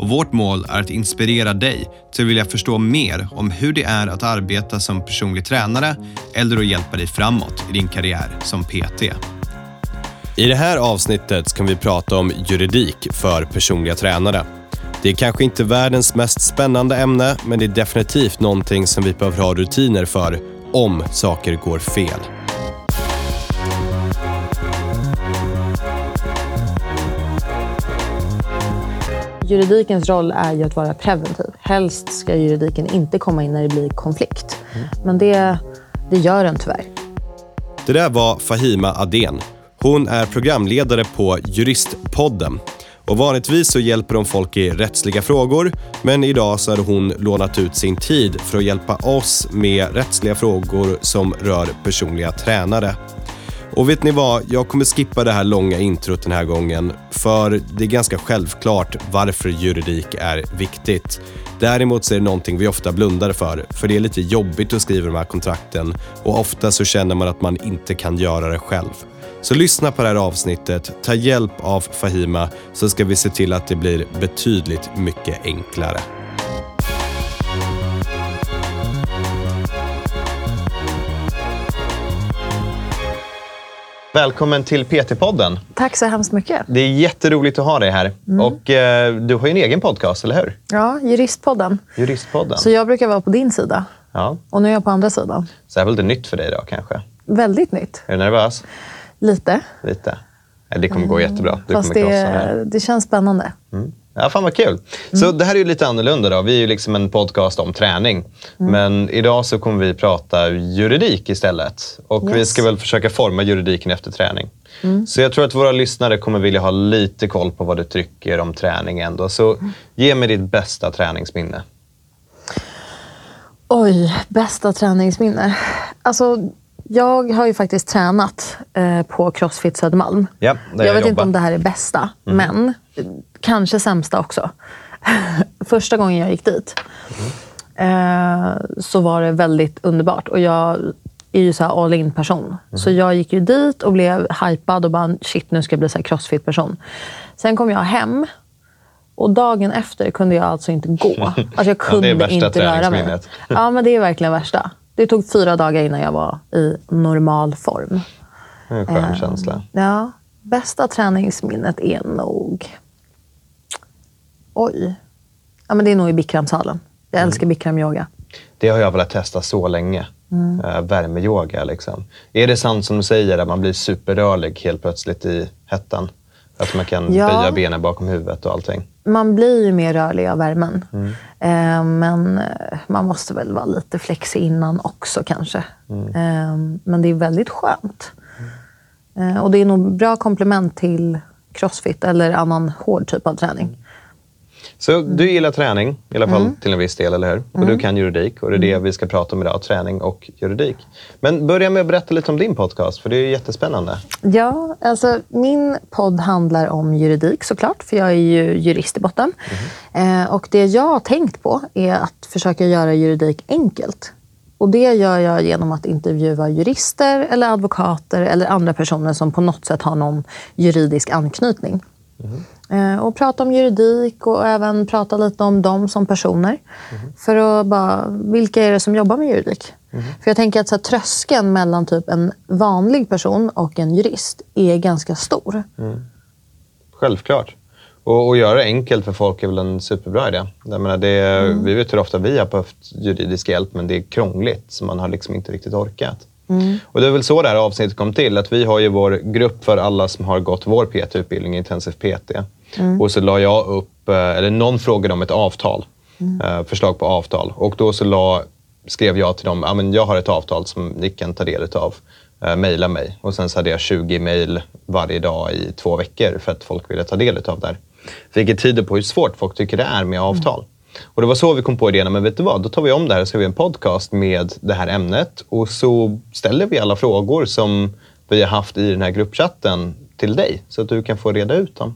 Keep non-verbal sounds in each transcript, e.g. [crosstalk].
och vårt mål är att inspirera dig till att vilja förstå mer om hur det är att arbeta som personlig tränare eller att hjälpa dig framåt i din karriär som PT. I det här avsnittet ska vi prata om juridik för personliga tränare. Det är kanske inte världens mest spännande ämne, men det är definitivt någonting som vi behöver ha rutiner för om saker går fel. Juridikens roll är ju att vara preventiv. Helst ska juridiken inte komma in när det blir konflikt. Men det, det gör den tyvärr. Det där var Fahima Adén. Hon är programledare på Juristpodden. Och vanligtvis så hjälper hon folk i rättsliga frågor, men idag så har hon lånat ut sin tid för att hjälpa oss med rättsliga frågor som rör personliga tränare. Och vet ni vad? Jag kommer skippa det här långa introt den här gången, för det är ganska självklart varför juridik är viktigt. Däremot så är det någonting vi ofta blundar för, för det är lite jobbigt att skriva de här kontrakten och ofta så känner man att man inte kan göra det själv. Så lyssna på det här avsnittet, ta hjälp av Fahima så ska vi se till att det blir betydligt mycket enklare. Välkommen till PT-podden. Tack så hemskt mycket. Det är jätteroligt att ha dig här. Och eh, Du har ju en egen podcast, eller hur? Ja, Juristpodden. Juristpodden. Så jag brukar vara på din sida Ja. och nu är jag på andra sidan. Så det är väl lite nytt för dig då, kanske? Väldigt nytt. Är du nervös? Lite. Lite? Det kommer gå jättebra. Du Fast kommer krossa det här. det, det känns spännande. Ja, fan vad kul. Så det här är ju lite annorlunda då. Vi är ju liksom en podcast om träning. Men idag så kommer vi prata juridik istället. Och vi Yes. ska väl försöka forma juridiken efter träning. Så jag tror att våra lyssnare kommer vilja ha lite koll på vad du tycker om träning ändå. Så ge mig ditt bästa träningsminne. Oj, bästa träningsminne. Alltså, jag har ju faktiskt tränat eh, på Crossfit Södermalm. Ja, jag jag vet inte jobbar. om det här är bästa, men eh, kanske sämsta också. [laughs] Första gången jag gick dit eh, så var det väldigt underbart. Och jag är ju så all in person. Så jag gick ju dit och blev hypad och bara shit, nu ska jag bli så här crossfit person. Sen kom jag hem och dagen efter kunde jag alltså inte gå. [laughs] Alltså jag Ja, det är kunde värsta inte röra mig. träningsminnet. [laughs] Ja, men det är verkligen värsta. Det tog fyra dagar innan jag var i normal form. Det är en skön känsla. Ja, bästa träningsminnet är nog... Oj. Ja, men det är nog i Bikramsalen. Jag älskar Bikramyoga. Det har jag velat testa så länge. Uh, värmeyoga. Liksom. Är det sant som du säger att man blir superrörlig helt plötsligt i hettan? Att man kan Ja. böja benen bakom huvudet och allting? Man blir ju mer rörlig av värmen. Eh, men eh, man måste väl vara lite flexig innan också kanske. Eh, men det är väldigt skönt. Eh, och det är nog bra komplement till crossfit eller annan hård typ av träning. Så du gillar träning, i alla fall till en viss del, eller hur? Och du kan juridik och det är det vi ska prata om idag, träning och juridik. Men börja med att berätta lite om din podcast, för det är jättespännande. Ja, alltså min podd handlar om juridik såklart, för jag är ju jurist i botten. Eh, och det jag har tänkt på är att försöka göra juridik enkelt. Och det gör jag genom att intervjua jurister eller advokater eller andra personer som på något sätt har någon juridisk anknytning. Eh, och prata om juridik och även prata lite om dem som personer. För att bara, vilka är det som jobbar med juridik? För jag tänker att så här, tröskeln mellan typ en vanlig person och en jurist är ganska stor. Självklart. Och, och göra det enkelt för folk är väl en superbra idé. Jag menar, det, Vi vet hur ofta vi har behövt juridisk hjälp, men det är krångligt, så man har liksom inte riktigt orkat. Och Det är väl så det här avsnittet kom till. Att vi har ju vår grupp för alla som har gått vår PT-utbildning, intensiv PT. Och så la jag upp, eh, eller någon frågade om ett avtal. eh, Förslag på avtal. Och då så la, skrev jag till dem, men jag har ett avtal som ni kan ta del av. Uh, Maila mig. Och sen så hade jag 20 mejl varje dag i två veckor för att folk ville ta del av det här. Vilket tyder på hur svårt folk tycker det är med avtal. Och det var så vi kom på idén, men vet du vad, då tar vi om det här och så gör vi en podcast med det här ämnet och så ställer vi alla frågor som vi har haft i den här gruppchatten till dig så att du kan få reda ut dem.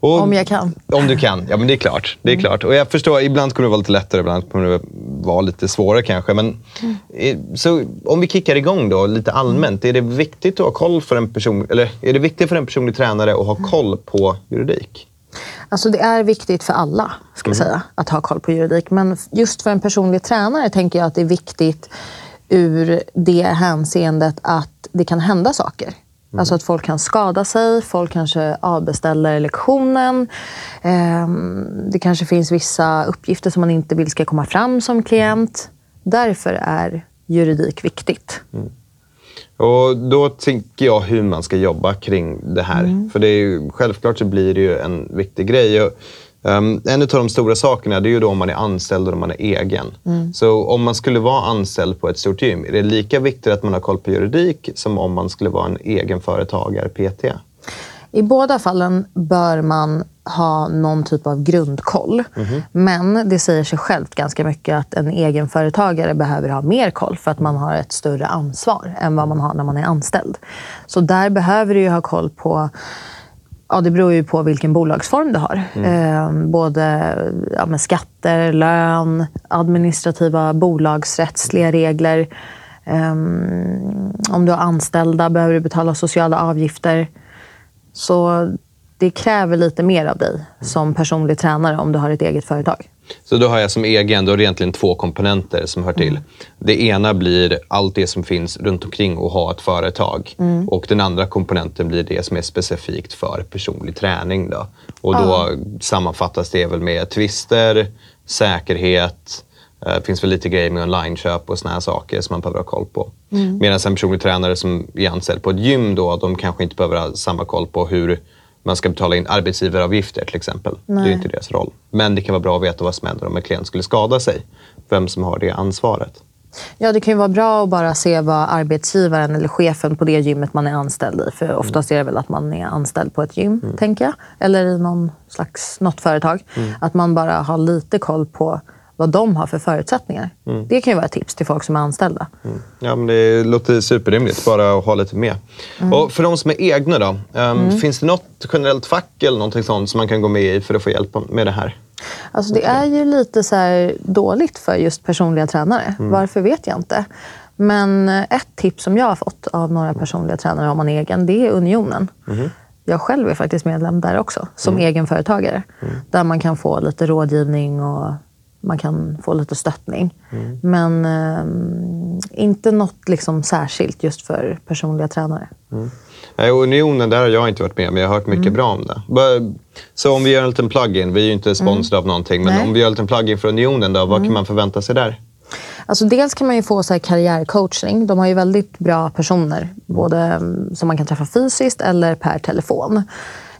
Och, om jag kan. Om du kan, ja men det är klart. Det är mm. klart. Och jag förstår, ibland kommer det vara lite lättare, ibland kommer det vara lite svårare kanske. Men, mm. Så om vi kickar igång då, lite allmänt. Är det viktigt att ha koll för en person, eller är det viktigt för en personlig tränare att ha koll på juridik? Alltså det är viktigt för alla, ska mm. säga, att ha koll på juridik. Men just för en personlig tränare tänker jag att det är viktigt ur det hänseendet att det kan hända saker. Mm. Alltså att folk kan skada sig, folk kanske avbeställer lektionen. Ehm, det kanske finns vissa uppgifter som man inte vill ska komma fram som klient. Därför är juridik viktigt. Mm. Och Då tänker jag hur man ska jobba kring det här. Mm. För det är ju, självklart så blir det ju en viktig grej. Um, en av de stora sakerna det är ju då om man är anställd och om man är egen. Mm. Så om man skulle vara anställd på ett stort gym, är det lika viktigt att man har koll på juridik som om man skulle vara en egen företagare, PT? I båda fallen bör man ha någon typ av grundkoll. Mm. Men det säger sig självt ganska mycket att en egenföretagare behöver ha mer koll för att man har ett större ansvar än vad man har när man är anställd. Så där behöver du ha koll på Ja, det beror ju på vilken bolagsform du har. Mm. Eh, både ja, skatter, lön, administrativa bolagsrättsliga regler. Eh, om du har anställda behöver du betala sociala avgifter. Så det kräver lite mer av dig som personlig tränare om du har ett eget företag. Så då har jag som egen då är det egentligen två komponenter som hör till. Mm. Det ena blir allt det som finns runt omkring att ha ett företag. Mm. Och den andra komponenten blir det som är specifikt för personlig träning. Då. Och då mm. sammanfattas det väl med twister, säkerhet, det eh, finns väl lite grejer med onlineköp och såna här saker som man behöver ha koll på. Mm. Medan en personlig tränare som är anställd på ett gym, då, de kanske inte behöver ha samma koll på hur man ska betala in arbetsgivaravgifter till exempel. Nej. Det är inte deras roll. Men det kan vara bra att veta vad som händer om en klient skulle skada sig. Vem som har det ansvaret. Ja, det kan ju vara bra att bara se vad arbetsgivaren eller chefen på det gymmet man är anställd i. För oftast är det väl att man är anställd på ett gym, mm. tänker jag. Eller i någon slags, något företag. Mm. Att man bara har lite koll på vad de har för förutsättningar. Mm. Det kan ju vara ett tips till folk som är anställda. Mm. Ja, men det låter superrimligt, bara att ha lite med. Mm. Och för de som är egna då, um, finns det något generellt fack eller någonting sånt som man kan gå med i för att få hjälp med det här? Alltså det är ju lite så dåligt för just personliga tränare. Mm. Varför vet jag inte. Men ett tips som jag har fått av några personliga tränare om man är egen, det är Unionen. Mm. Jag själv är faktiskt medlem där också, som mm. egenföretagare. Där man kan få lite rådgivning och man kan få lite stöttning. Mm. Men eh, inte något liksom särskilt just för personliga tränare. Mm. Unionen, där har jag inte varit med, men jag har hört mycket mm. bra om det. Så om vi gör en liten plug-in, vi är ju inte sponsrade mm. av någonting, men Nej. om vi gör en liten plug-in för Unionen, då, vad kan mm. man förvänta sig där? Alltså dels kan man ju få så karriärcoachning. De har ju väldigt bra personer, både mm, som man kan träffa fysiskt eller per telefon.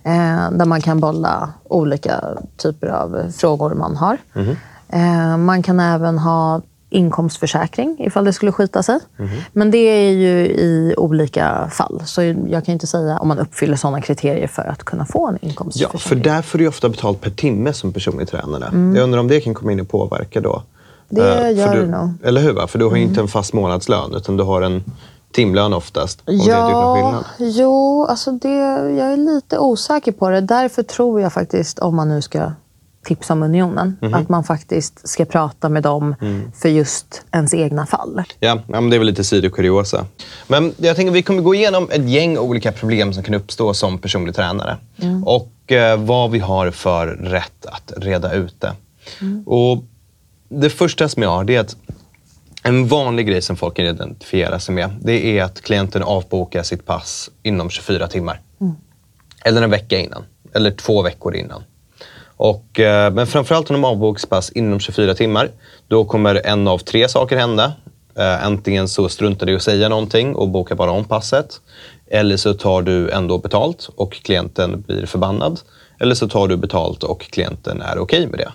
Eh, där man kan bolla olika typer av frågor man har. Mm. Eh, man kan även ha inkomstförsäkring ifall det skulle skita sig. Mm. Men det är ju i olika fall. Så jag kan inte säga om man uppfyller sådana kriterier för att kunna få en inkomstförsäkring. Ja, för där får du ofta betalt per timme som personlig tränare. Mm. Jag undrar om det kan komma in och påverka då? Det uh, gör det nog. Eller hur? Va? För du har ju inte mm. en fast månadslön utan du har en timlön oftast. Om ja, det jo, alltså det, jag är lite osäker på det. Därför tror jag faktiskt, om man nu ska tips om Unionen. Mm. Att man faktiskt ska prata med dem mm. för just ens egna fall. Ja, ja men det är väl lite sidokuriosa. Men jag tänker att vi kommer gå igenom ett gäng olika problem som kan uppstå som personlig tränare. Mm. Och eh, vad vi har för rätt att reda ut det. Mm. Och det första som jag har är att en vanlig grej som folk kan identifiera sig med det är att klienten avbokar sitt pass inom 24 timmar. Mm. Eller en vecka innan. Eller två veckor innan. Och, eh, men framförallt om de avbokspass inom 24 timmar, då kommer en av tre saker hända. Eh, antingen så struntar du i att säga någonting och bokar bara om passet. Eller så tar du ändå betalt och klienten blir förbannad. Eller så tar du betalt och klienten är okej okay med det.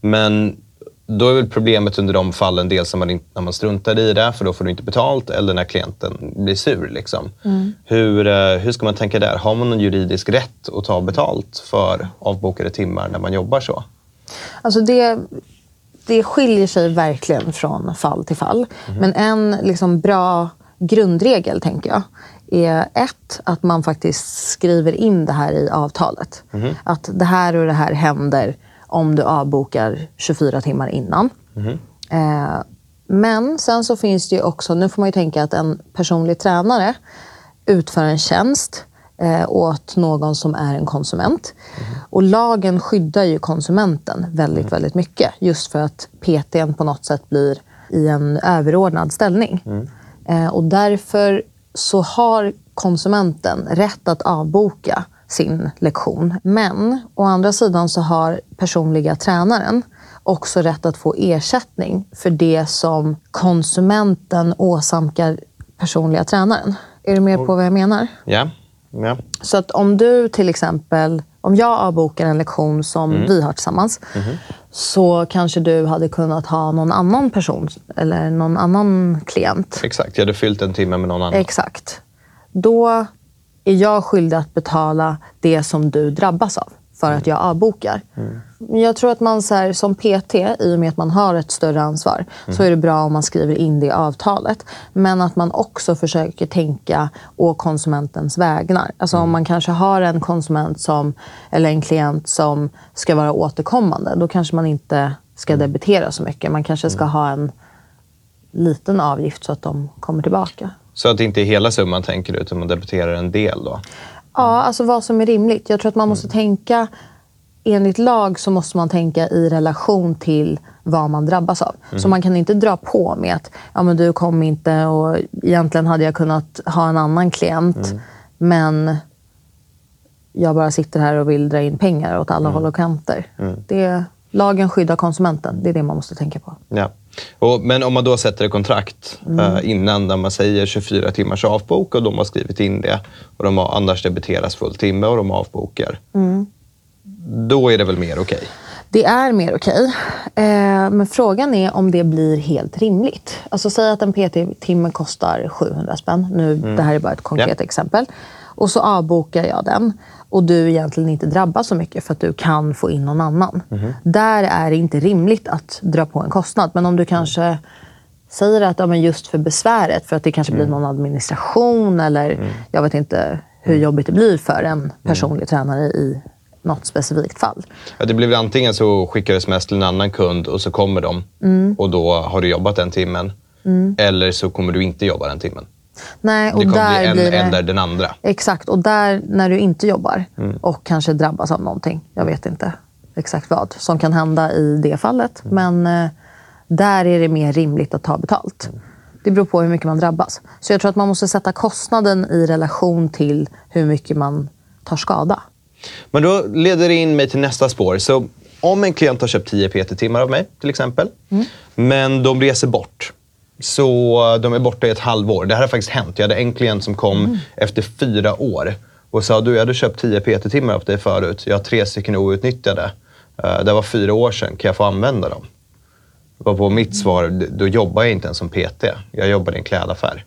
Men då är väl problemet under de fallen dels när man, när man struntar i det, för då får du inte betalt, eller när klienten blir sur. Liksom. Mm. Hur, eh, hur ska man tänka där? Har man någon juridisk rätt att ta betalt för avbokade timmar när man jobbar så? Alltså det, det skiljer sig verkligen från fall till fall. Men en liksom bra grundregel, tänker jag, är ett, att man faktiskt skriver in det här i avtalet. Att det här och det här händer om du avbokar 24 timmar innan. Eh, men sen så finns det ju också, nu får man ju tänka att en personlig tränare utför en tjänst eh, åt någon som är en konsument. Och lagen skyddar ju konsumenten väldigt, väldigt mycket. Just för att PTn på något sätt blir i en överordnad ställning. Eh, och därför så har konsumenten rätt att avboka sin lektion. Men å andra sidan så har personliga tränaren också rätt att få ersättning för det som konsumenten åsamkar personliga tränaren. Är du med på vad jag menar? Ja. ja. Så att om du till exempel, om jag avbokar en lektion som vi har tillsammans, så kanske du hade kunnat ha någon annan person eller någon annan klient. Exakt, jag hade fyllt en timme med någon annan. Exakt. Då är jag skyldig att betala det som du drabbas av för att jag avbokar. Men Jag tror att man så här, som PT, i och med att man har ett större ansvar, så är det bra om man skriver in det i avtalet. Men att man också försöker tänka å konsumentens vägnar. Alltså om man kanske har en konsument som, eller en klient som ska vara återkommande, då kanske man inte ska debitera så mycket. Man kanske ska ha en liten avgift så att de kommer tillbaka. Så att det inte är hela summan tänker du, utan man debiterar en del då? Ja, alltså vad som är rimligt. Jag tror att man måste tänka, enligt lag så måste man tänka i relation till vad man drabbas av. Så man kan inte dra på med att ja, men du kom inte och egentligen hade jag kunnat ha en annan klient. Men jag bara sitter här och vill dra in pengar åt alla håll och kanter. Det, lagen skyddar konsumenten. Det är det man måste tänka på. Ja. Och, men om man då sätter ett kontrakt eh, innan där man säger 24 timmars avbok och de har skrivit in det och de har, annars debiteras full timme och de avbokar. Då är det väl mer okej? Det är mer okej. Eh, men frågan är om det blir helt rimligt. Alltså säg att en PT-timme kostar 700 spänn. Nu, Det här är bara ett konkret Ja. exempel. Och så avbokar jag den. Och du egentligen inte drabbas så mycket för att du kan få in någon annan. Där är det inte rimligt att dra på en kostnad. Men om du kanske säger att ja, men just för besväret, för att det kanske blir någon administration eller jag vet inte hur jobbigt det blir för en personlig tränare i något specifikt fall. Ja, det blir väl antingen så skickar du sms till en annan kund och så kommer de och då har du jobbat den timmen. Eller så kommer du inte jobba den timmen. Nej, och Det kommer där bli en det... eller den andra. Exakt, och där när du inte jobbar Mm. och kanske drabbas av någonting, jag vet inte exakt vad som kan hända i det fallet, Mm. men eh, där är det mer rimligt att ta betalt. Mm. Det beror på hur mycket man drabbas. Så jag tror att man måste sätta kostnaden i relation till hur mycket man tar skada. Men då leder det in mig till nästa spår. Så om en klient har köpt 10 PT-timmar av mig, till exempel, men de reser bort. Så de är borta i ett halvår. Det här har faktiskt hänt. Jag hade en klient som kom efter fyra år och sa du, jag hade köpt 10 PT-timmar av dig förut. Jag har tre stycken outnyttjade. Eh, Det var fyra år sedan. Kan jag få använda dem? var på mitt svar, d- då jobbar jag inte ens som PT. Jag jobbar i en klädaffär.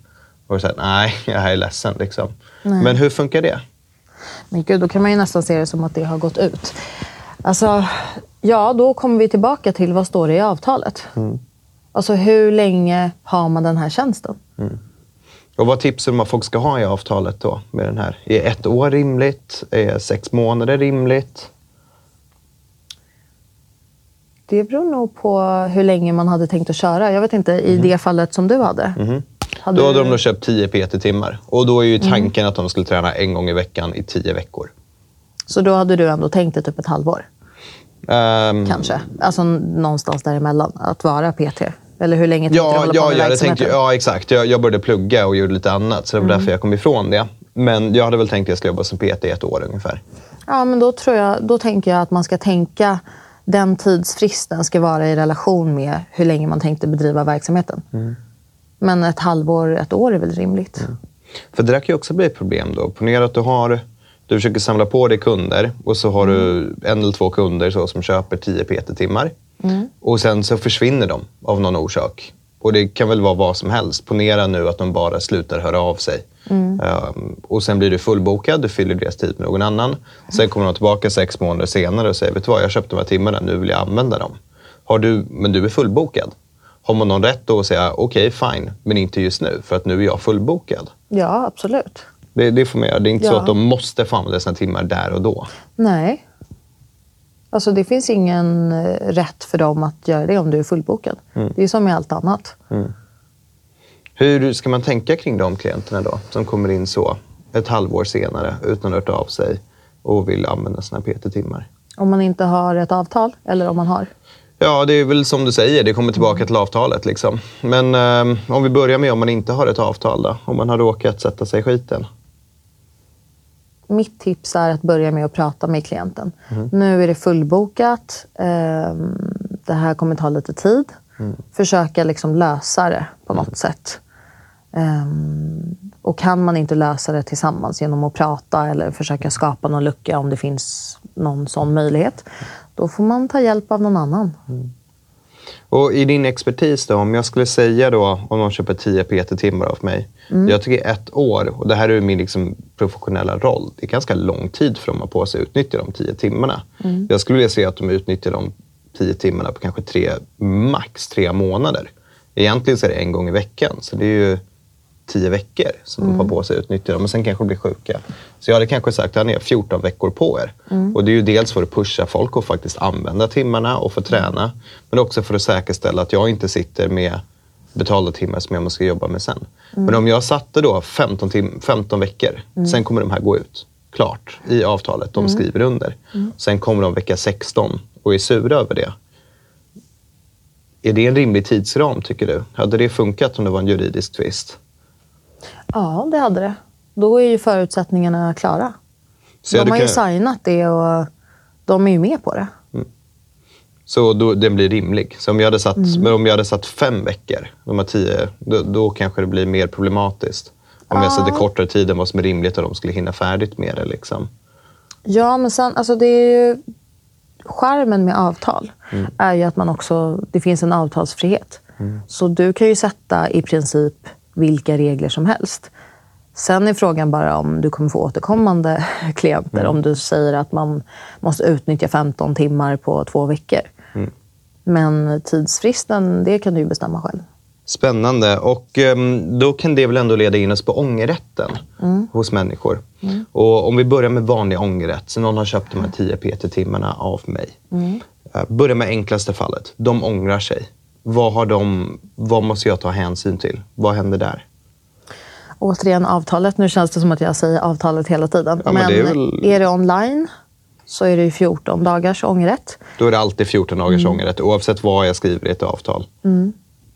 Och jag sa, nej, [laughs] jag är ledsen. Liksom. Men hur funkar det? Men gud, då kan man ju nästan se det som att det har gått ut. Alltså, ja, då kommer vi tillbaka till vad står det i avtalet. Alltså hur länge har man den här tjänsten? Och vad tipsar du om att folk ska ha i avtalet då med den här? Är ett år rimligt? Är sex månader rimligt? Det beror nog på hur länge man hade tänkt att köra. Jag vet inte, i det fallet som du hade. hade Då hade du- de nog köpt 10 PT-timmar. Och då är ju tanken att de skulle träna en gång i veckan i 10 veckor. Så då hade du ändå tänkt dig typ ett halvår? Ehm, Kanske. Alltså någonstans däremellan. Att vara PT. Eller hur länge tänkte du Ja, hålla på ja, med jag hade tänkt, verksamheten? ja, exakt. Jag, jag började plugga och gjorde lite annat, så det var Mm. därför jag kom ifrån det. Men jag hade väl tänkt att jag skulle jobba som PT i ett år ungefär. Ja, men då, tror jag, då tänker jag att man ska tänka den tidsfristen ska vara i relation med hur länge man tänkte bedriva verksamheten. Mm. Men ett halvår, ett år är väl rimligt? För det där kan ju också bli ett problem då. Ponera att du har du försöker samla på dig kunder och så har du en eller två kunder så, som köper 10 PT-timmar. Och sen så försvinner de av någon orsak. Och det kan väl vara vad som helst. Ponera nu att de bara slutar höra av sig. Um, och sen blir du fullbokad, du fyller deras tid med någon annan. Sen kommer de tillbaka sex månader senare och säger, vet du vad, jag köpte de här timmarna, nu vill jag använda dem. Har du, men du är fullbokad. Har man någon rätt då att säga, okej, okay, fine, men inte just nu, för att nu är jag fullbokad? Ja, absolut. Det, det får man göra. Det är inte Ja. så att de måste få använda sina timmar där och då. Nej. Alltså det finns ingen eh, rätt för dem att göra det om du är fullbokad. Det är som med allt annat. Hur ska man tänka kring de klienterna då, som kommer in så ett halvår senare utan att ha av sig och vill använda sina PT-timmar? Om man inte har ett avtal eller om man har. Ja, det är väl som du säger, det kommer tillbaka till avtalet. Liksom. Men eh, om vi börjar med om man inte har ett avtal då? Om man har råkat sätta sig i skiten? Mitt tips är att börja med att prata med klienten. Nu är det fullbokat. ehm, Det här kommer ta lite tid. Försöka liksom lösa det på något sätt. Ehm, Och kan man inte lösa det tillsammans genom att prata eller försöka skapa någon lucka om det finns någon sån möjlighet, då får man ta hjälp av någon annan. Och i din expertis då, om jag skulle säga då, om någon köper 10 PT-timmar av mig. Jag tycker ett år, och det här är min liksom professionella roll, det är ganska lång tid för dem att på sig att utnyttja de 10 timmarna. Jag skulle vilja se att de utnyttjar de 10 timmarna på kanske tre, max tre månader. Egentligen så är det en gång i veckan, så det är ju tio veckor som de har på sig att utnyttja dem. Men sen kanske de blir sjuka. Så jag hade kanske sagt att ni har 14 veckor på er. Och det är ju dels för att pusha folk och faktiskt använda timmarna och få träna. Men också för att säkerställa att jag inte sitter med betalda timmar som jag måste jobba med sen. Men om jag satte då 15, tim- 15 veckor, sen kommer de här gå ut. Klart, i avtalet de skriver under. Sen kommer de vecka 16 och är sura över det. Är det en rimlig tidsram tycker du? Hade det funkat om det var en juridisk tvist? Ja, det hade det. Då är ju förutsättningarna klara. Så de har ju kun- signat det och de är ju med på det. Så då, den blir rimlig. Så om jag hade satt, Mm. men om jag hade satt fem veckor, de här tio, då, då kanske det blir mer problematiskt. Om jag sätter kortare tid än vad som är rimligt och de skulle hinna färdigt med det. Liksom. Ja, men sen, alltså det är ju... Charmen med avtal Mm. är ju att man också, det finns en avtalsfrihet. Mm. Så du kan ju sätta i princip vilka regler som helst. Sen är frågan bara om du kommer få återkommande [laughs] klienter. Mm. Om du säger att man måste utnyttja 15 timmar på två veckor. Mm. Men tidsfristen, det kan du bestämma själv. Spännande. Och ehm, då kan det väl ändå leda in oss på ångerrätten hos människor. Och om vi börjar med vanlig ångerrätt. Så någon har köpt de här 10 PT-timmarna av mig. Eh, Börja med enklaste fallet. De ångrar sig. Vad, har de, vad måste jag ta hänsyn till? Vad händer där? Återigen avtalet. Nu känns det som att jag säger avtalet hela tiden. Ja, men men det är väl- är det online så är det ju 14 dagars ångerrätt. Då är det alltid 14 dagars ångerrätt oavsett vad jag skriver i ett avtal.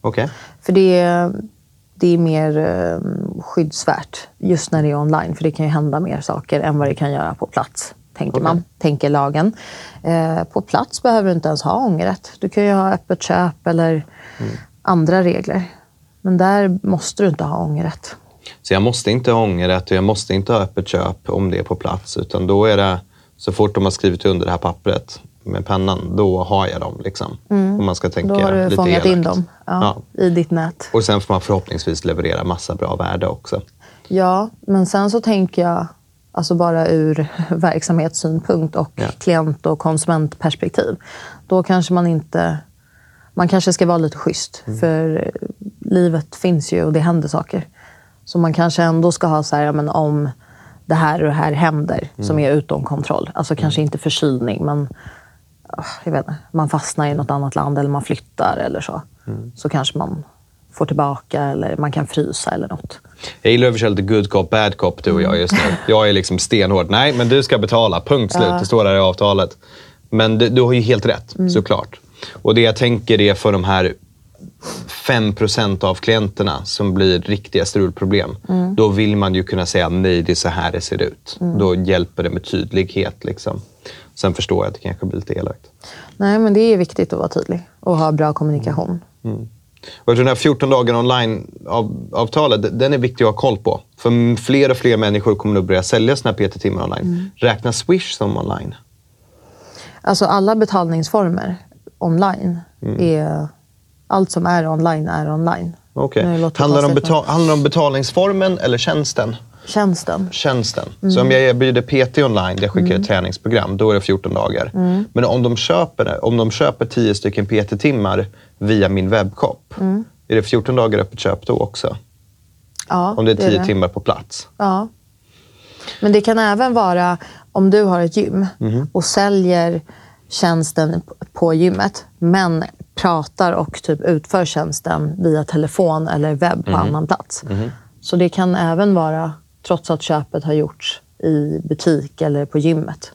Okej. För det är, det är mer eh, skyddsvärt just när det är online. För det kan ju hända mer saker än vad det kan göra på plats. Tänker man, tänker lagen. Eh, på plats behöver du inte ens ha ångerrätt. Du kan ju ha öppet köp eller andra regler. Men där måste du inte ha ångerrätt. Så jag måste inte ha ångerrätt och jag måste inte ha öppet köp om det är på plats. Utan då är det, så fort de har skrivit under det här pappret med pennan, då har jag dem. Liksom. Om man ska tänka Då har du lite fångat elakt. in dem ja, i ditt nät. Och sen får man förhoppningsvis leverera massa bra värde också. Ja, men sen så tänker jag alltså bara ur [laughs] verksamhetssynpunkt och Ja. klient och konsumentperspektiv. Då kanske man inte... Man kanske ska vara lite schysst, Mm. för livet finns ju och det händer saker. Så man kanske ändå ska ha så här, ja, men om det här och det här händer Mm. som är utom kontroll. Alltså kanske inte förkylning, men ah, jag vet inte, man fastnar i något annat land eller man flyttar eller så. Mm. Så kanske man får tillbaka eller man kan frysa eller något. Jag gillar att köra lite good cop, bad cop du och jag just nu. Jag är liksom stenhård. Nej, men du ska betala. Punkt slut. Det står där i avtalet. Men du, du har ju helt rätt, såklart. Och det jag tänker är för de här 5% av klienterna som blir riktiga strulproblem. Då vill man ju kunna säga nej, det är så här det ser ut. Då hjälper det med tydlighet. Liksom. Sen förstår jag att det kanske blir lite elakt. Nej, men det är viktigt att vara tydlig och ha bra kommunikation. Och jag tror den här 14 dagar online-avtalet, den är viktig att ha koll på. För fler och fler människor kommer nog börja sälja sina PT-timmar online. Räkna Swish som online? Alltså alla betalningsformer online är Allt som är online är online. Det Handlar, det om betal- handlar om betalningsformen eller tjänsten? Tjänsten. Tjänsten. Mm. Så om jag erbjuder PT online, jag skickar ett träningsprogram, då är det 14 dagar. Mm. Men om de köper, om de köper 10 stycken PT-timmar via min webbshop, Mm. är det 14 dagar öppet köp då också? Ja, Om det är 10 det. timmar på plats? Ja. Men det kan även vara om du har ett gym Mhm. och säljer tjänsten på gymmet men pratar och typ utför tjänsten via telefon eller webb på Mhm. annan plats. Så det kan även vara trots att köpet har gjorts i butik eller på gymmet.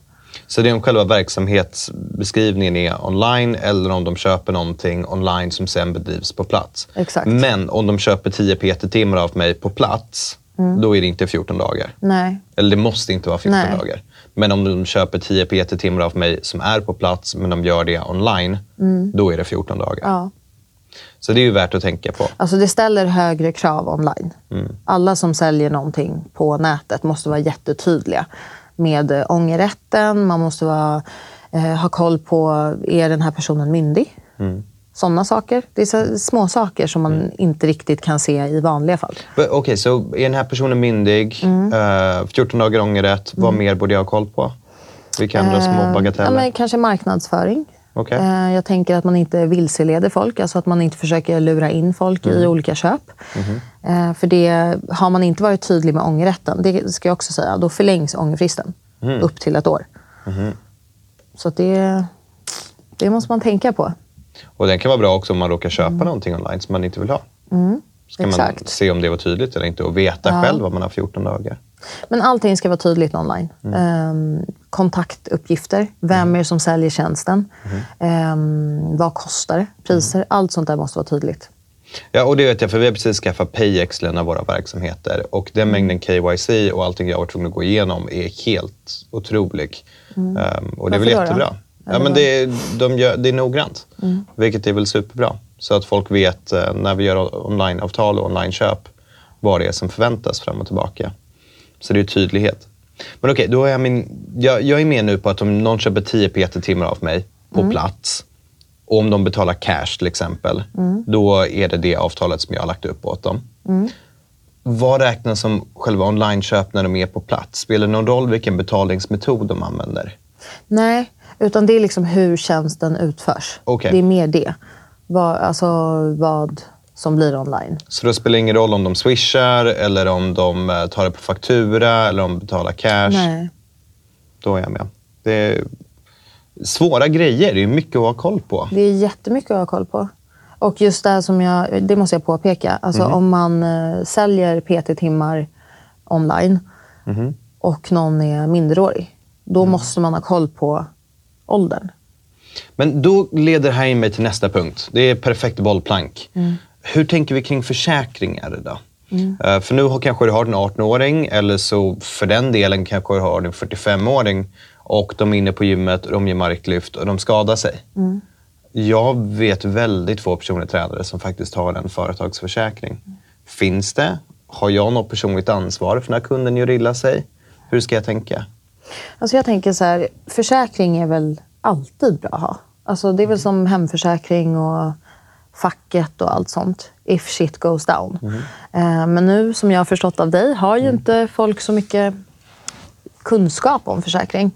Så det är om själva verksamhetsbeskrivningen är online eller om de köper någonting online som sen bedrivs på plats. Exakt. Men om de köper 10 PT-timmar av mig på plats, Mm. då är det inte 14 dagar. Nej. Eller det måste inte vara 14 Nej. dagar. Men om de köper 10 PT-timmar av mig som är på plats, men de gör det online, då är det 14 dagar. Mm. Ja. Så det är ju värt att tänka på. Alltså det ställer högre krav online. Alla som säljer någonting på nätet måste vara jättetydliga med eh, ångerrätten. Man måste vara, eh, ha koll på, är den här personen myndig? Sådana saker. Det är så små saker som man inte riktigt kan se i vanliga fall. Okej, så är den här personen myndig, Mm. eh, 14 dagar ångerrätt, vad mer borde jag ha koll på? Vilka andra små Eh, Ja, bagateller? men kanske marknadsföring. Okej. Eh, Jag tänker att man inte vilseleder folk, alltså att man inte försöker lura in folk i Mm. olika köp. Eh, För det, har man inte varit tydlig med ångerrätten, det ska jag också säga, då förlängs ångerfristen Mm. upp till ett år. Mhm. Så det, det måste man tänka på. Och den kan vara bra också om man råkar köpa någonting online som man inte vill ha. Ska man Mm. exakt. se om det var tydligt eller inte och veta Ja. själv vad man har 14 dagar. Men allting ska vara tydligt online. Mm. Ehm, kontaktuppgifter, vem är det som säljer tjänsten? Mm. Ehm, vad kostar det? Priser? Allt sånt där måste vara tydligt. Ja, och det vet jag för vi har precis skaffat Payex till en av våra verksamheter och den mängden KYC och allting jag var tvungen att gå igenom är helt otrolig. Um, och det är väl Varför då då? jättebra. Ja, men det, är, de gör, det är noggrant, vilket är väl superbra. Så att folk vet eh, när vi gör onlineavtal och onlineköp vad det är som förväntas fram och tillbaka. Så det är tydlighet. Men okej, då är jag, min, jag, jag är med nu på att om någon köper 10 PT-timmar av mig på plats och om de betalar cash till exempel, då är det det avtalet som jag har lagt upp åt dem. Vad räknas som själva online-köp när de är på plats? Spelar det någon roll vilken betalningsmetod de använder? Nej, utan det är liksom hur tjänsten utförs. Okej. Det är mer det. Vad, alltså vad som blir online. Så då spelar det ingen roll om de swishar eller om de eh, tar det på faktura eller om de betalar cash? Nej. Då är jag med. Det är svåra grejer. Det är mycket att ha koll på. Det är jättemycket att ha koll på. Och just det här som jag, det måste jag påpeka. Alltså om man eh, säljer PT-timmar online och någon är minderårig. Då måste man ha koll på åldern. Men då leder det här in mig till nästa punkt. Det är perfekt bollplank. Hur tänker vi kring försäkringar då? Eh, för nu kanske du har en 18-åring eller så för den delen kanske du har en 45-åring och de är inne på gymmet och de gör marklyft och de skadar sig. Jag vet väldigt få personer tränare som faktiskt har en företagsförsäkring. Finns det? Har jag något personligt ansvar för när kunden gör illa sig? Hur ska jag tänka? Alltså jag tänker så här, försäkring är väl alltid bra att ha. Alltså det är väl som hemförsäkring och facket och allt sånt. If shit goes down. Eh, Men nu, som jag har förstått av dig, har ju inte folk så mycket kunskap om försäkring.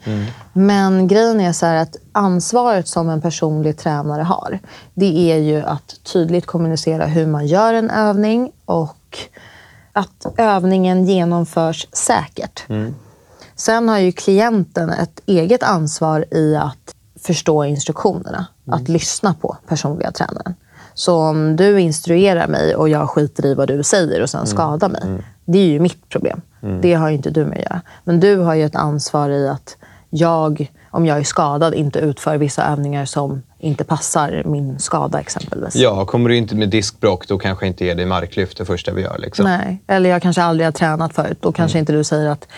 Men grejen är så att ansvaret som en personlig tränare har, det är ju att tydligt kommunicera hur man gör en övning och att övningen genomförs säkert. Sen har ju klienten ett eget ansvar i att förstå instruktionerna. Att lyssna på personliga tränaren. Så om du instruerar mig och jag skiter i vad du säger och sen skadar mig. Det är ju mitt problem. Det har ju inte du med att göra. Men du har ju ett ansvar i att jag, om jag är skadad, inte utför vissa övningar som inte passar min skada exempelvis. Ja, kommer du inte med diskbråck då kanske inte är det marklyft det första vi gör. Liksom. Nej, eller jag kanske aldrig har tränat förut. Då kanske inte du säger att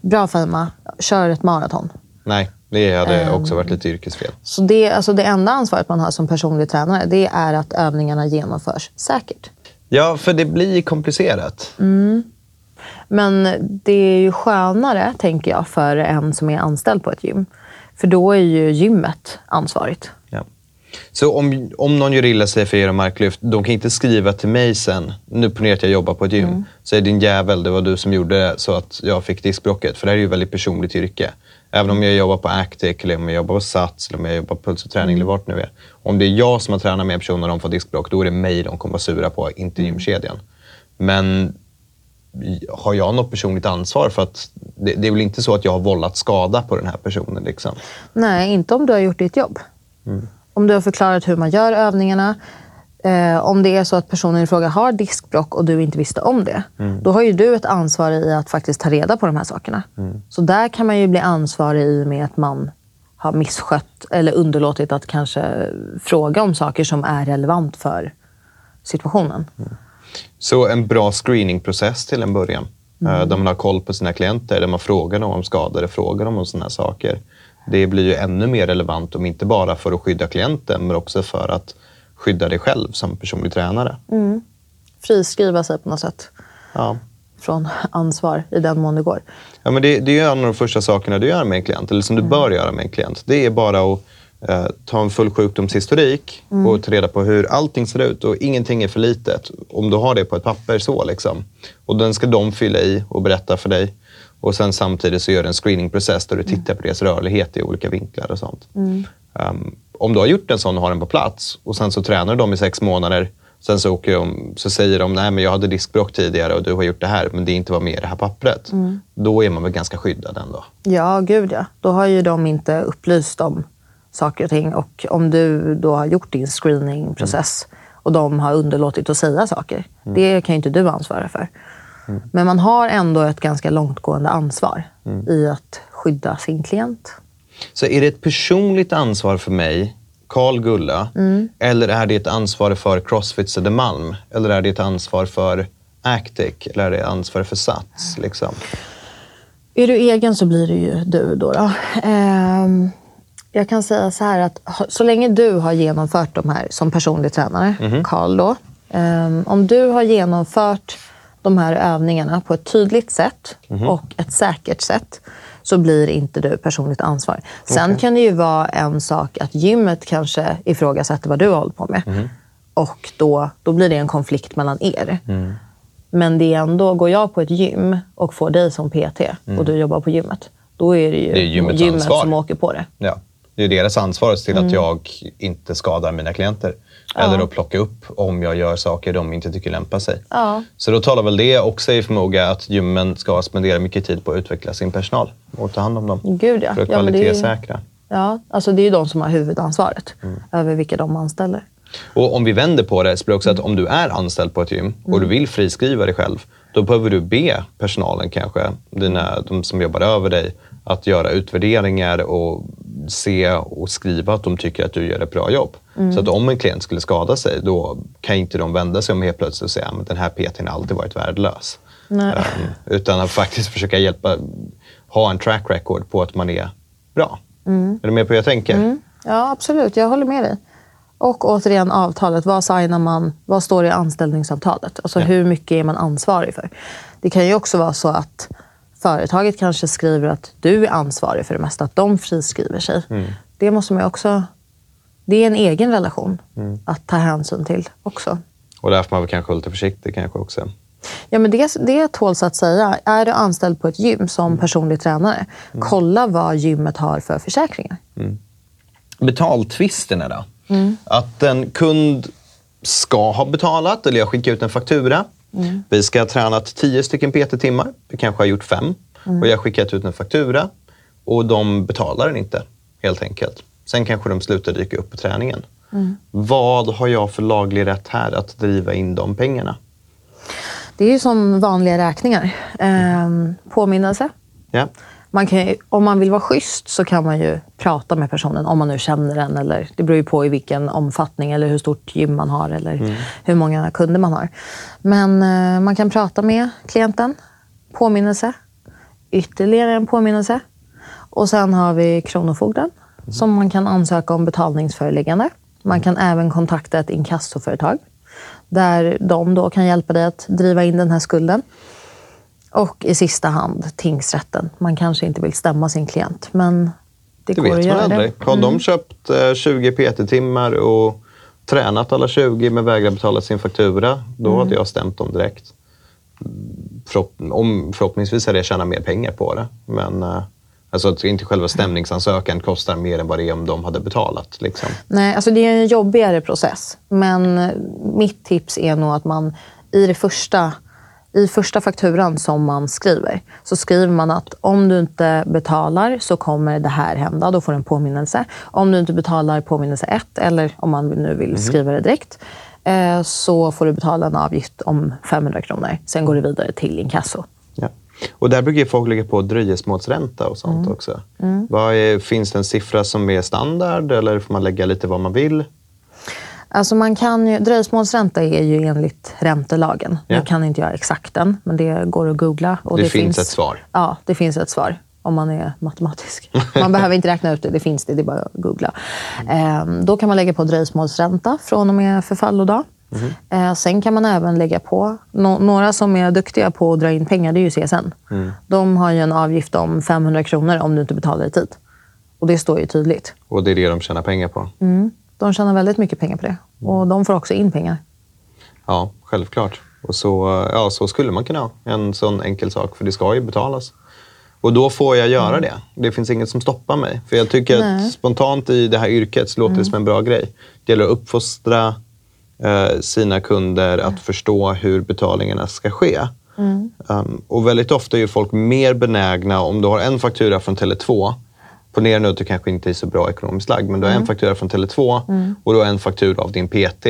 bra Fema, kör ett maraton. Nej, det hade Ehm. också varit lite yrkesfel. Så det, alltså det enda ansvaret man har som personlig tränare, det är att övningarna genomförs säkert. Ja, för det blir komplicerat. Men det är ju skönare, tänker jag, för en som är anställd på ett gym. För då är ju gymmet ansvarigt. Ja. Så om, om någon gör illa sig för era marklyft, de kan inte skriva till mig sen. Nu ponera att jag jobbar på ett gym. Mm. Säg din jävel, det var du som gjorde det så att jag fick diskbråcket. För det här är ju väldigt personligt yrke. Även om jag jobbar på Actic, eller om jag jobbar på Sats, eller om jag jobbar på Puls och träning, mm. eller vart nu är. Om det är jag som har tränat med personer och de får diskbråck, då är det mig de kommer vara sura på, inte mm. gymkedjan. Men har jag något personligt ansvar? För att det, det, är väl inte så att jag har vållat skada på den här personen? Liksom. Nej, inte om du har gjort ditt jobb. Mm. Om du har förklarat hur man gör övningarna. Eh, om det är så att personen i fråga har diskbrock och du inte visste om det, mm. då har ju du ett ansvar i att faktiskt ta reda på de här sakerna. Mm. Så där kan man ju bli ansvarig i och med att man har misskött eller underlåtit att kanske fråga om saker som är relevant för situationen. Mm. Så en bra screeningprocess till en början. Eh, mm. Där man har koll på sina klienter, där man frågar dem om skador, frågar dem om sådana här saker. Det blir ju ännu mer relevant, om inte bara för att skydda klienten, men också för att skydda dig själv som personlig tränare. Mm. Friskriva sig på något sätt. Ja. Från ansvar i den mån det går. Ja, men det, det är en av de första sakerna du gör med en klient, eller som du mm. bör göra med en klient. Det är bara att eh, ta en full sjukdomshistorik mm. och ta reda på hur allting ser ut. Och ingenting är för litet. Om du har det på ett papper så. Liksom. Och den ska de fylla i och berätta för dig. Och sen samtidigt så gör du en screeningprocess där du mm. tittar på deras rörlighet i olika vinklar och sånt. Mm. Um, om du har gjort en sån och har den på plats och sen så tränar de i sex månader. Sen så, åker de, så säger de nej men jag hade diskbråck tidigare och du har gjort det här men det inte var med i det här pappret. Mm. Då är man väl ganska skyddad ändå? Ja, gud ja. Då har ju de inte upplyst om saker och ting. Och om du då har gjort din screeningprocess mm. och de har underlåtit att säga saker, mm. det kan ju inte du ansvara för. Mm. Men man har ändå ett ganska långtgående ansvar mm. i att skydda sin klient. Så är det ett personligt ansvar för mig, Karl Gulla, mm. eller är det ett ansvar för Crossfit Södermalm? Eller är det ett ansvar för Actic? Eller är det ett ansvar för Sats? Liksom? Är du egen så blir det ju du då. då. Ehm, jag kan säga så här att så länge du har genomfört de här som personlig tränare, mm. Karl då. Um, om du har genomfört de här övningarna på ett tydligt sätt mm. och ett säkert sätt så blir inte du personligt ansvar. Sen okay. kan det ju vara en sak att gymmet kanske ifrågasätter vad du har hållit på med. Mm. Och då, då blir det en konflikt mellan er. Mm. Men det är ändå, går jag på ett gym och får dig som PT och mm. du jobbar på gymmet, då är det ju det är gymmet som åker på det. Ja. Det är deras ansvar att se till mm. att jag inte skadar mina klienter. Ja. Eller att plocka upp om jag gör saker de inte tycker lämpar sig. Ja. Så då talar väl det också i förmåga att gymmen ska spendera mycket tid på att utveckla sin personal och ta hand om dem. Gud ja. För att ja, kvalitetssäkra. Ja, alltså det är ju de som har huvudansvaret mm. över vilka de anställer. Och om vi vänder på det, så blir det också att om du är anställd på ett gym och du mm. vill friskriva dig själv, då behöver du be personalen kanske, dina, de som jobbar över dig, att göra utvärderingar och se och skriva att de tycker att du gör ett bra jobb. Mm. Så att om en klient skulle skada sig, då kan inte de vända sig om helt plötsligt och säga att den här PTn har alltid varit värdelös. Um, utan att faktiskt försöka hjälpa, ha en track record på att man är bra. Mm. Är du med på hur jag tänker? Mm. Ja, absolut. Jag håller med dig. Och återigen avtalet. Vad signar man? Vad står i anställningsavtalet? Alltså ja. hur mycket är man ansvarig för? Det kan ju också vara så att företaget kanske skriver att du är ansvarig för det mesta, att de friskriver sig. Mm. Det måste man också... Det är en egen relation mm. att ta hänsyn till också. Och där får man väl kanske vara lite försiktig kanske också. Ja, men det, det tåls att säga. Är du anställd på ett gym som mm. personlig tränare, mm. kolla vad gymmet har för försäkringar. Mm. Betaltvisterna då? Mm. Att en kund ska ha betalat eller jag skickar ut en faktura Mm. Vi ska ha tränat 10 stycken PT-timmar. Vi kanske har gjort fem. Mm. Och jag har skickat ut en faktura och de betalar den inte, helt enkelt. Sen kanske de slutar dyka upp på träningen. Mm. Vad har jag för laglig rätt här att driva in de pengarna? Det är ju som vanliga räkningar. Ehm, påminnelse. Ja man kan, om man vill vara schysst så kan man ju prata med personen, om man nu känner den. Eller, det beror ju på i vilken omfattning eller hur stort gym man har eller mm. hur många kunder man har. Men eh, man kan prata med klienten, påminnelse, ytterligare en påminnelse. Och sen har vi Kronofogden mm. som man kan ansöka om betalningsföreläggande. Man kan även kontakta ett inkassoföretag där de då kan hjälpa dig att driva in den här skulden. Och i sista hand tingsrätten. Man kanske inte vill stämma sin klient, men det, Det går att vet man göra aldrig. det. Har de köpt eh, 20 PT-timmar och tränat alla 20 men vägrar betala sin faktura, då Mm. hade jag stämt dem direkt. Förhopp om, förhoppningsvis hade jag tjänat mer pengar på det. Men eh, alltså att inte själva stämningsansökan kostar mer än vad det är om de hade betalat. Liksom. Nej, alltså det är en jobbigare process. Men eh, mitt tips är nog att man i det första i första fakturan som man skriver så skriver man att om du inte betalar så kommer det här hända. Då får du en påminnelse. Om du inte betalar påminnelse 1 eller om man nu vill skriva det direkt eh, så får du betala en avgift om 500 kronor. Sen går det vidare till inkasso. Ja. Och där brukar folk lägga på dröjsmålsränta och sånt Mm. också. Vad är, finns det en siffra som är standard eller får man lägga lite vad man vill? Alltså man kan ju, dröjsmålsränta är ju enligt räntelagen. Ja. Nu kan inte jag exakt den, men det går att googla. Och Det finns ett svar. Ja, det finns ett svar. Om man är matematisk. Man behöver inte räkna ut det, det finns det. Det är bara att googla. Ehm, då kan man lägga på dröjsmålsränta från och med förfallodag. Mhm. Eh, sen kan man även lägga på, nå- några som är duktiga på att dra in pengar, det är ju CSN. Mm. De har ju en avgift om 500 kronor om du inte betalar i tid. Och det står ju tydligt. Och det är det de tjänar pengar på. Mm. De tjänar väldigt mycket pengar på det. Och de får också in pengar. Ja, självklart. Och så, ja, så skulle man kunna ha en sån enkel sak, för det ska ju betalas. Och då får jag göra det. Det finns inget som stoppar mig. För jag tycker Nej. Mm. att spontant i det här yrket så låter det som en bra grej. Det gäller att uppfostra eh, sina kunder att förstå hur betalningarna ska ske. Mm. Um, och väldigt ofta är folk mer benägna, om du har en faktura från Tele2, ponera nu att du kanske inte är så bra ekonomiskt lagd, men du har en faktura från Tele2 och du har en faktura av din PT.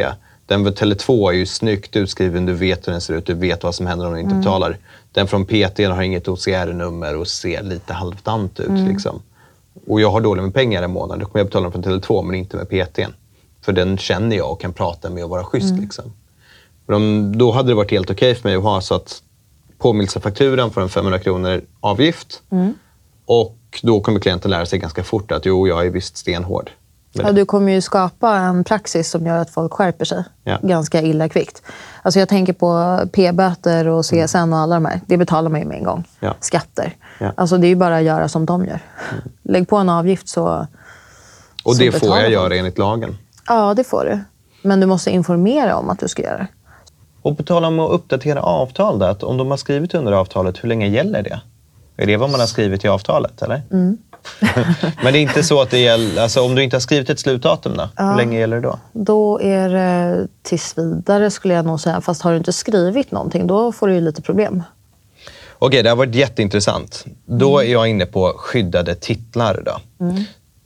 Den för Tele2 är ju snyggt utskriven, du vet hur den ser ut, du vet vad som händer om du inte betalar. Den från PT har inget OCR-nummer och ser lite halvdant ut. Liksom. Och jag har dåligt med pengar en månad, då kommer jag betala den från Tele2 men inte med PTn. För den känner jag och kan prata med och vara schysst. Liksom. Men om, då hade det varit helt okej för mig att ha så att påminnelsefakturan får en 500 kronor avgift. Och då kommer klienten lära sig ganska fort att jo, jag är visst stenhård. Ja, du kommer ju skapa en praxis som gör att folk skärper sig Ja. ganska illa kvickt. Alltså jag tänker på p-böter och CSN och alla de här. Det betalar man ju med en gång. Ja. Skatter. Ja. Alltså det är ju bara att göra som de gör. Lägg på en avgift så... och så det får betalar jag göra enligt lagen. Ja, det får du. Men du måste informera om att du ska göra det. Och på tal om att uppdatera avtal, då, att om de har skrivit under avtalet, hur länge gäller det? Är det vad man har skrivit i avtalet? eller? Mm. [laughs] Men det är inte så att det gäller, alltså om du inte har skrivit ett slutdatum då? Hur länge gäller det då? Då är det tills vidare skulle jag nog säga. Fast har du inte skrivit någonting, då får du ju lite problem. Okej, det har varit jätteintressant. Då är jag inne på skyddade titlar. Då.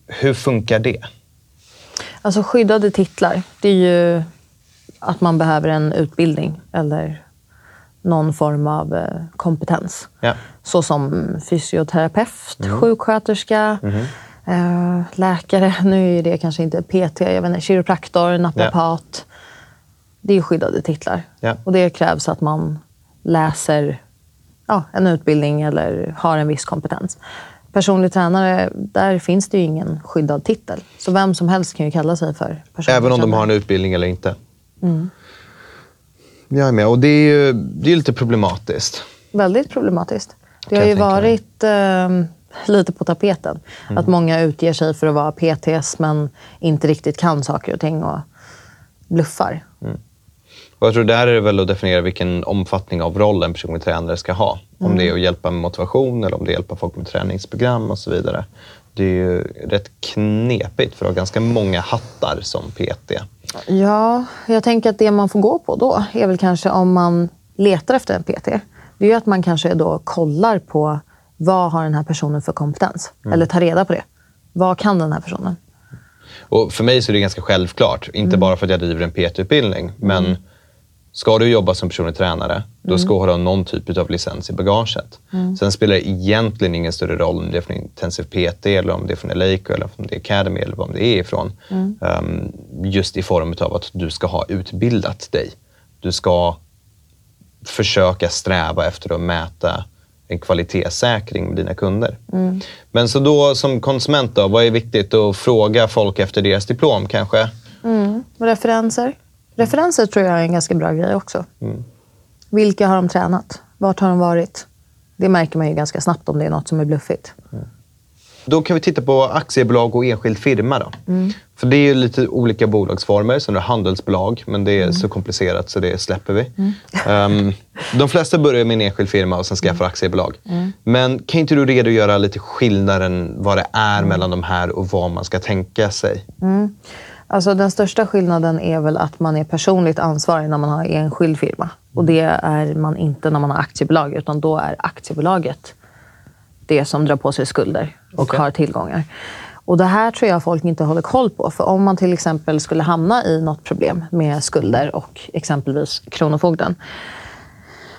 Hur funkar det? Alltså skyddade titlar, det är ju att man behöver en utbildning eller någon form av eh, kompetens. Ja. Så som fysioterapeut, sjuksköterska, eh, läkare. [laughs] Nu är det kanske inte PT, jag vet inte, kiropraktor, naprapat. Det är skyddade titlar. Ja. Och det krävs att man läser ja, en utbildning eller har en viss kompetens. Personlig tränare, där finns det ju ingen skyddad titel. Så vem som helst kan ju kalla sig för personlig Även om de tränare. har en utbildning eller inte? Jag är med. Och det är ju det är lite problematiskt. Väldigt problematiskt. Det har ju varit eh, lite på tapeten. Mm. Att många utger sig för att vara PTs men inte riktigt kan saker och ting och bluffar. Och jag tror där är det väl att definiera vilken omfattning av roll en personlig tränare ska ha. Om det är att hjälpa med motivation eller om det är att hjälpa folk med träningsprogram och så vidare. Det är ju rätt knepigt för att ha ganska många hattar som PT. Ja, jag tänker att det man får gå på då är väl kanske om man letar efter en PT. Det är att man kanske då kollar på vad har den här personen för kompetens? Mm. Eller tar reda på det. Vad kan den här personen? Och för mig så är det ganska självklart, inte bara för att jag driver en PT-utbildning, men ska du jobba som personlig tränare, då ska du ha någon typ av licens i bagaget. Sen spelar det egentligen ingen större roll om det är från Intensive PT, eller om det är från Eleiko, eller om det är Academy, eller vad det är ifrån. Um, just i form av att du ska ha utbildat dig. Du ska försöka sträva efter att mäta en kvalitetssäkring med dina kunder. Men så då som konsument, då, vad är viktigt att fråga folk efter deras diplom kanske? Referenser? Referenser tror jag är en ganska bra grej också. Vilka har de tränat? Vart har de varit? Det märker man ju ganska snabbt om det är något som är bluffigt. Då kan vi titta på aktiebolag och enskild firma. Då. För det är ju lite olika bolagsformer. Sen är det handelsbolag, men det är så komplicerat så det släpper vi. Ehm, de flesta börjar med en enskild firma och sen skaffar aktiebolag. Men kan inte du redogöra lite skillnaden vad det är mellan de här och vad man ska tänka sig? Alltså den största skillnaden är väl att man är personligt ansvarig när man har enskild firma. Och det är man inte när man har aktiebolag, utan då är aktiebolaget det som drar på sig skulder och Okej. har tillgångar. Och det här tror jag folk inte håller koll på. För om man till exempel skulle hamna i något problem med skulder och exempelvis Kronofogden.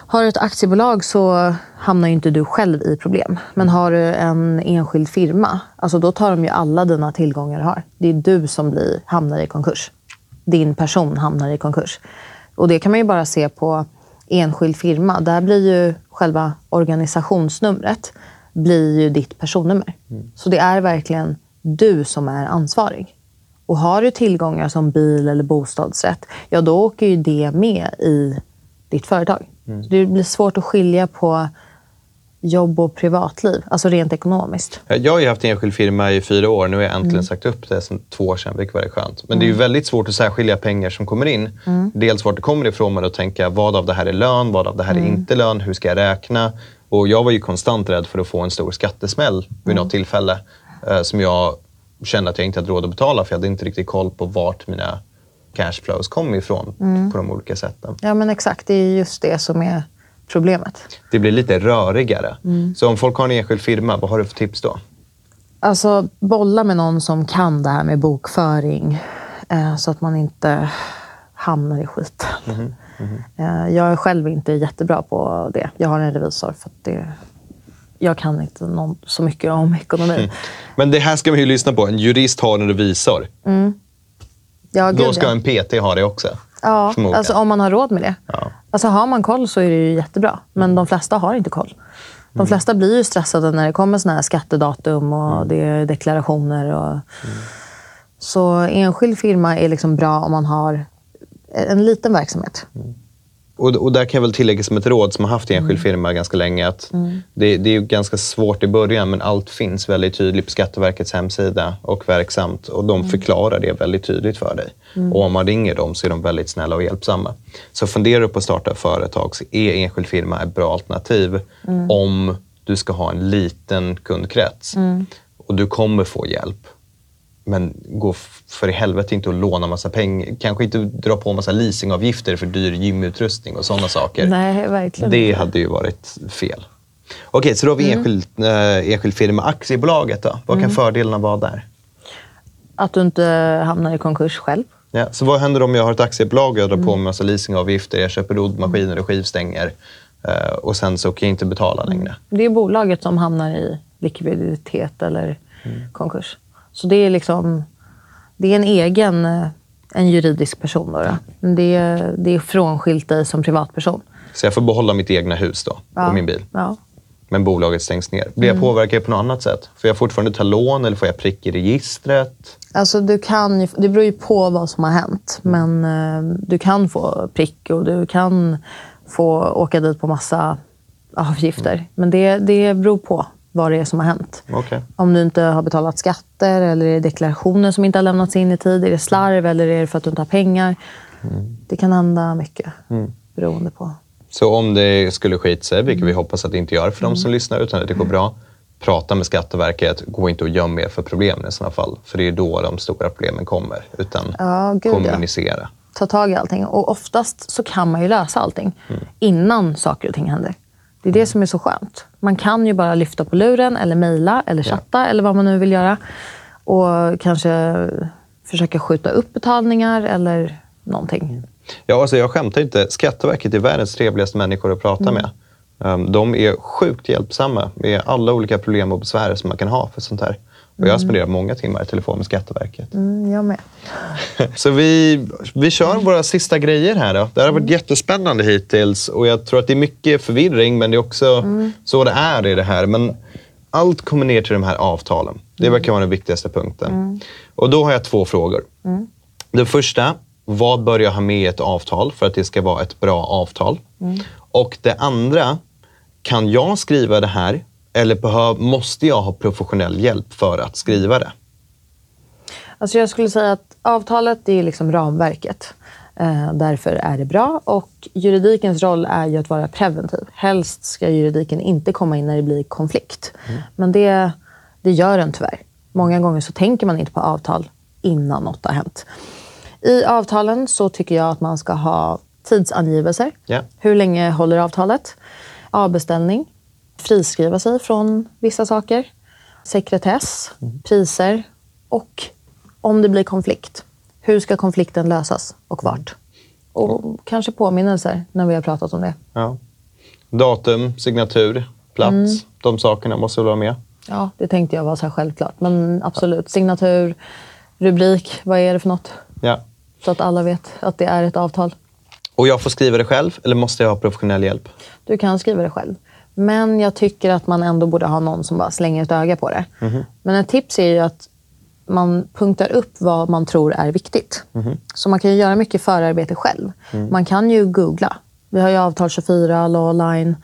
Har du ett aktiebolag så hamnar ju inte du själv i problem. Men har du en enskild firma, alltså då tar de ju alla dina tillgångar du har. Det är du som blir, hamnar i konkurs. Din person hamnar i konkurs. Och det kan man ju bara se på enskild firma. Där blir ju själva organisationsnumret blir ju ditt personnummer. Så det är verkligen du som är ansvarig. Och har du tillgångar som bil eller bostadsrätt, ja då åker ju det med i ditt företag. Så det blir svårt att skilja på jobb och privatliv, alltså rent ekonomiskt. Jag har ju haft enskild firma i fyra år. Nu har jag äntligen sagt upp det sedan två år sedan, vilket var skönt. Men det är ju väldigt svårt att särskilja pengar som kommer in. Dels vart det kommer ifrån, men att tänka vad av det här är lön, vad av det här är inte lön, hur ska jag räkna? Och jag var ju konstant rädd för att få en stor skattesmäll vid något tillfälle eh, som jag kände att jag inte hade råd att betala för jag hade inte riktigt koll på vart mina cashflows kom ifrån på de olika sätten. Ja men exakt, det är just det som är problemet. Det blir lite rörigare. Så om folk har en enskild firma, vad har du för tips då? Alltså bolla med någon som kan det här med bokföring eh, så att man inte hamnar i skiten. Eh, jag är själv inte jättebra på det. Jag har en revisor för det, jag kan inte någon, så mycket om ekonomi. [laughs] Men det här ska man ju lyssna på. En jurist har en revisor. Ja, Då gud, ska ja. en PT ha det också. Ja, förmodligen. alltså om man har råd med det. Ja. Alltså har man koll så är det ju jättebra. Men de flesta har inte koll. De Mm. flesta blir ju stressade när det kommer såna här skattedatum och Mm. det är deklarationer. Och... Så enskild firma är liksom bra om man har en liten verksamhet. Och, och där kan jag väl tillägga som ett råd som har haft Mm. enskild firma ganska länge att det, det är ganska svårt i början men allt finns väldigt tydligt på Skatteverkets hemsida och verksamt och de Mm. förklarar det väldigt tydligt för dig. Och om man ringer dem så är de väldigt snälla och hjälpsamma. Så funderar du på att starta företag så är enskild firma ett bra alternativ Mm. om du ska ha en liten kundkrets. Mm. Och du kommer få hjälp. Men gå för i helvete inte att låna massa pengar. Kanske inte dra på massa leasingavgifter för dyr gymutrustning och sådana saker. Nej, verkligen Det hade ju varit fel. Okej, så då har vi Mm. enskild, eh, enskild firma. Aktiebolaget då? Vad kan fördelarna vara där? Att du inte hamnar i konkurs själv. Ja, så vad händer om jag har ett aktiebolag och jag drar på Mm. mig massa leasingavgifter, jag köper roddmaskiner och skivstänger eh, och sen så kan jag inte betala Mm. längre? Det är bolaget som hamnar i likviditet eller Mm. konkurs. Så det är liksom det är en egen eh, en juridisk person. Då, då. Det, är, det är frånskilt dig som privatperson. Så jag får behålla mitt egna hus då Ja. och min bil. Ja. Men bolaget stängs ner. Blir Mm. jag påverkad på något annat sätt? Får jag fortfarande ta lån eller får jag prick i registret? Alltså du kan ju, det beror ju på vad som har hänt. Men eh, du kan få prick och du kan få åka dit på massa avgifter. Men det, det beror på vad det är som har hänt. Okej. Om du inte har betalat skatter eller är det deklarationer som inte har lämnats in i tid? Är det slarv eller är det för att du inte har pengar? Det kan hända mycket beroende på. Så om det skulle skita sig, vilket Mm. vi hoppas att det inte gör för de som lyssnar, utan att det går bra. Prata med Skatteverket. Gå inte och göm er för problemen i sådana fall. För det är då de stora problemen kommer. Utan Ja, gud, ja. kommunicera. Ta tag i allting. Och oftast så kan man ju lösa allting innan saker och ting händer. Det är det som är så skönt. Man kan ju bara lyfta på luren eller mejla eller chatta eller vad man nu vill göra. Och kanske försöka skjuta upp betalningar eller någonting. Ja, alltså jag skämtar inte. Skatteverket är världens trevligaste människor att prata med. Um, de är sjukt hjälpsamma med alla olika problem och besvär som man kan ha för sånt här. Och jag har spenderat många timmar i telefon med Skatteverket. Mm, jag med. [laughs] Så vi, vi kör våra sista grejer här då. Det här har varit jättespännande hittills och jag tror att det är mycket förvirring men det är också så det är i det här. Men allt kommer ner till de här avtalen. Det verkar vara den viktigaste punkten. Och då har jag två frågor. Den första, vad bör jag ha med i ett avtal för att det ska vara ett bra avtal? Och det andra, kan jag skriva det här Eller behöv, måste jag ha professionell hjälp för att skriva det? Alltså jag skulle säga att avtalet är liksom ramverket. Eh, därför är det bra. Och juridikens roll är ju att vara preventiv. Helst ska juridiken inte komma in när det blir konflikt. Men det, det gör den tyvärr. Många gånger så tänker man inte på avtal innan något har hänt. I avtalen så tycker jag att man ska ha tidsangivelser. Ja. Hur länge håller avtalet? Avbeställning. Friskriva sig från vissa saker. Sekretess. Priser. Och om det blir konflikt. Hur ska konflikten lösas och vart? Och kanske påminnelser när vi har pratat om det. Ja. Datum, signatur, plats. Mm. De sakerna måste väl vara med? Ja, det tänkte jag var så här självklart. Men absolut. Signatur, rubrik. Vad är det för något? Ja. Så att alla vet att det är ett avtal. Och jag får skriva det själv eller måste jag ha professionell hjälp? Du kan skriva det själv. Men jag tycker att man ändå borde ha någon som bara slänger ett öga på det. Men ett tips är ju att man punktar upp vad man tror är viktigt. Så man kan ju göra mycket förarbete själv. Man kan ju googla. Vi har ju avtal 24, Lawline,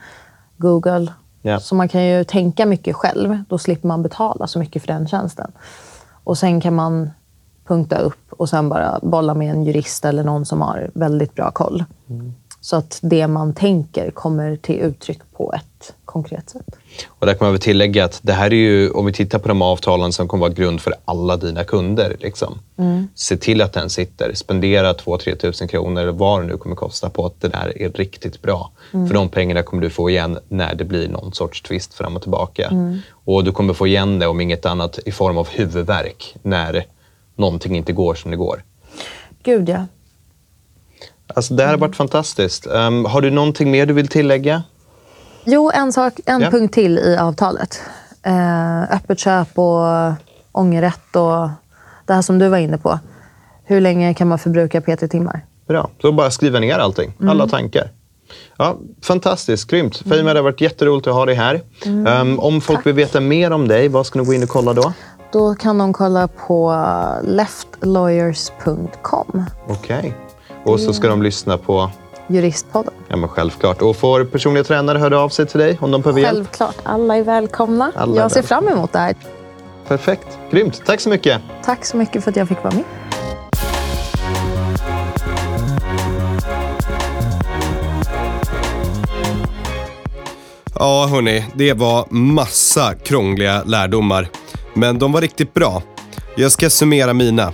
Google. Ja. Så man kan ju tänka mycket själv. Då slipper man betala så mycket för den tjänsten. Och sen kan man punkta upp och sen bara bolla med en jurist eller någon som har väldigt bra koll. Så att det man tänker kommer till uttryck på ett konkret sätt. Och där kan man väl tillägga att det här är ju, om vi tittar på de avtalen som kommer vara grund för alla dina kunder. Liksom. Se till att den sitter. Spendera 2-3 tusen kronor eller vad det nu kommer kosta på att det där är riktigt bra. För de pengarna kommer du få igen när det blir någon sorts twist fram och tillbaka. Och du kommer få igen det om inget annat i form av huvudvärk när någonting inte går som det går. Gud ja. Alltså, det här har varit fantastiskt. Ehm, har du någonting mer du vill tillägga? Jo, en, sak, en Ja. punkt till i avtalet. Eh, öppet köp och ångerrätt och det här som du var inne på. Hur länge kan man förbruka PT-timmar? Bra. Så bara skriva ner allting. Alla tankar. Ja, fantastiskt, grymt. Fahima, det har varit jätteroligt att ha dig här. Ehm, om folk vill veta mer om dig, vad ska de gå in och kolla då? Då kan de kolla på leftlawyers.com, Okej. Och så ska de lyssna på, Juristpodden. ja men självklart. Och får personliga tränare höra av sig till dig om de behöver hjälp? Självklart, alla är välkomna. Alla är jag ser välkomna. fram emot det här. Perfekt, grymt. Tack så mycket. Tack så mycket för att jag fick vara med. Ja, hörni, det var massa krångliga lärdomar. Men de var riktigt bra. Jag ska summera mina.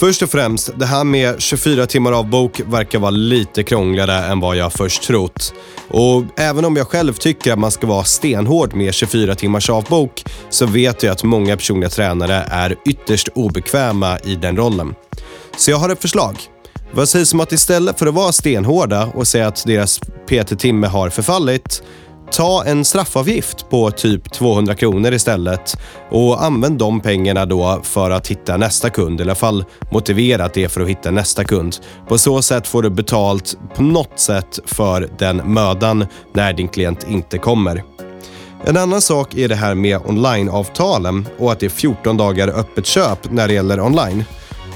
Först och främst, det här med 24 timmar avbok verkar vara lite krångligare än vad jag först trott. Och även om jag själv tycker att man ska vara stenhård med 24 timmars avbok så vet jag att många personliga tränare är ytterst obekväma i den rollen. Så jag har ett förslag. Vad sägs om att istället för att vara stenhårda och säga att deras PT-timme har förfallit Ta en straffavgift på typ 200 kronor istället och använd de pengarna då för att hitta nästa kund, i alla fall motivera att det är för att hitta nästa kund. På så sätt får du betalt på något sätt för den mödan när din klient inte kommer. En annan sak är det här med onlineavtalen och att det är 14 dagar öppet köp när det gäller online.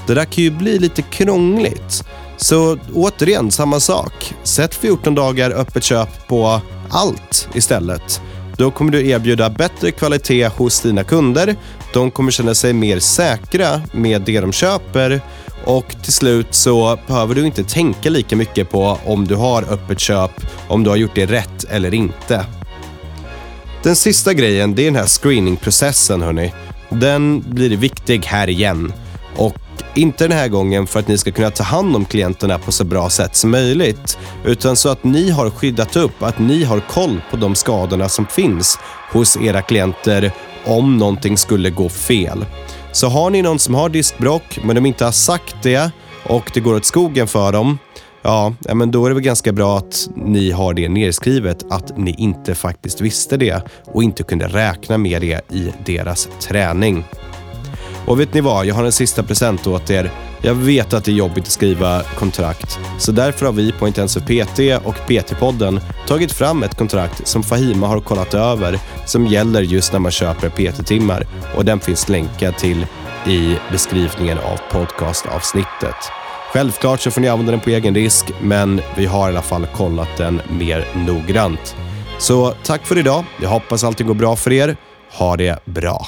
Det där kan ju bli lite krångligt. Så återigen, samma sak. Sätt 14 dagar öppet köp på allt istället. Då kommer du erbjuda bättre kvalitet hos dina kunder. De kommer känna sig mer säkra med det de köper och till slut så behöver du inte tänka lika mycket på om du har öppet köp, om du har gjort det rätt eller inte. Den sista grejen, det är den här screeningprocessen hörni. Den blir viktig här igen. Och inte den här gången för att ni ska kunna ta hand om klienterna på så bra sätt som möjligt, utan så att ni har skyddat upp, att ni har koll på de skadorna som finns hos era klienter om någonting skulle gå fel. Så har ni någon som har diskbråck, men de inte har sagt det och det går åt skogen för dem, Ja, ja, men då är det väl ganska bra att ni har det nedskrivet att ni inte faktiskt visste det och inte kunde räkna med det i deras träning. Och vet ni vad? Jag har en sista present åt er. Jag vet att det är jobbigt att skriva kontrakt, så därför har vi på Intensiv PT och PT-podden tagit fram ett kontrakt som Fahima har kollat över som gäller just när man köper PT-timmar och den finns länkad till i beskrivningen av podcastavsnittet. Självklart så får ni använda den på egen risk, men vi har i alla fall kollat den mer noggrant. Så tack för idag. Jag hoppas allting går bra för er. Ha det bra.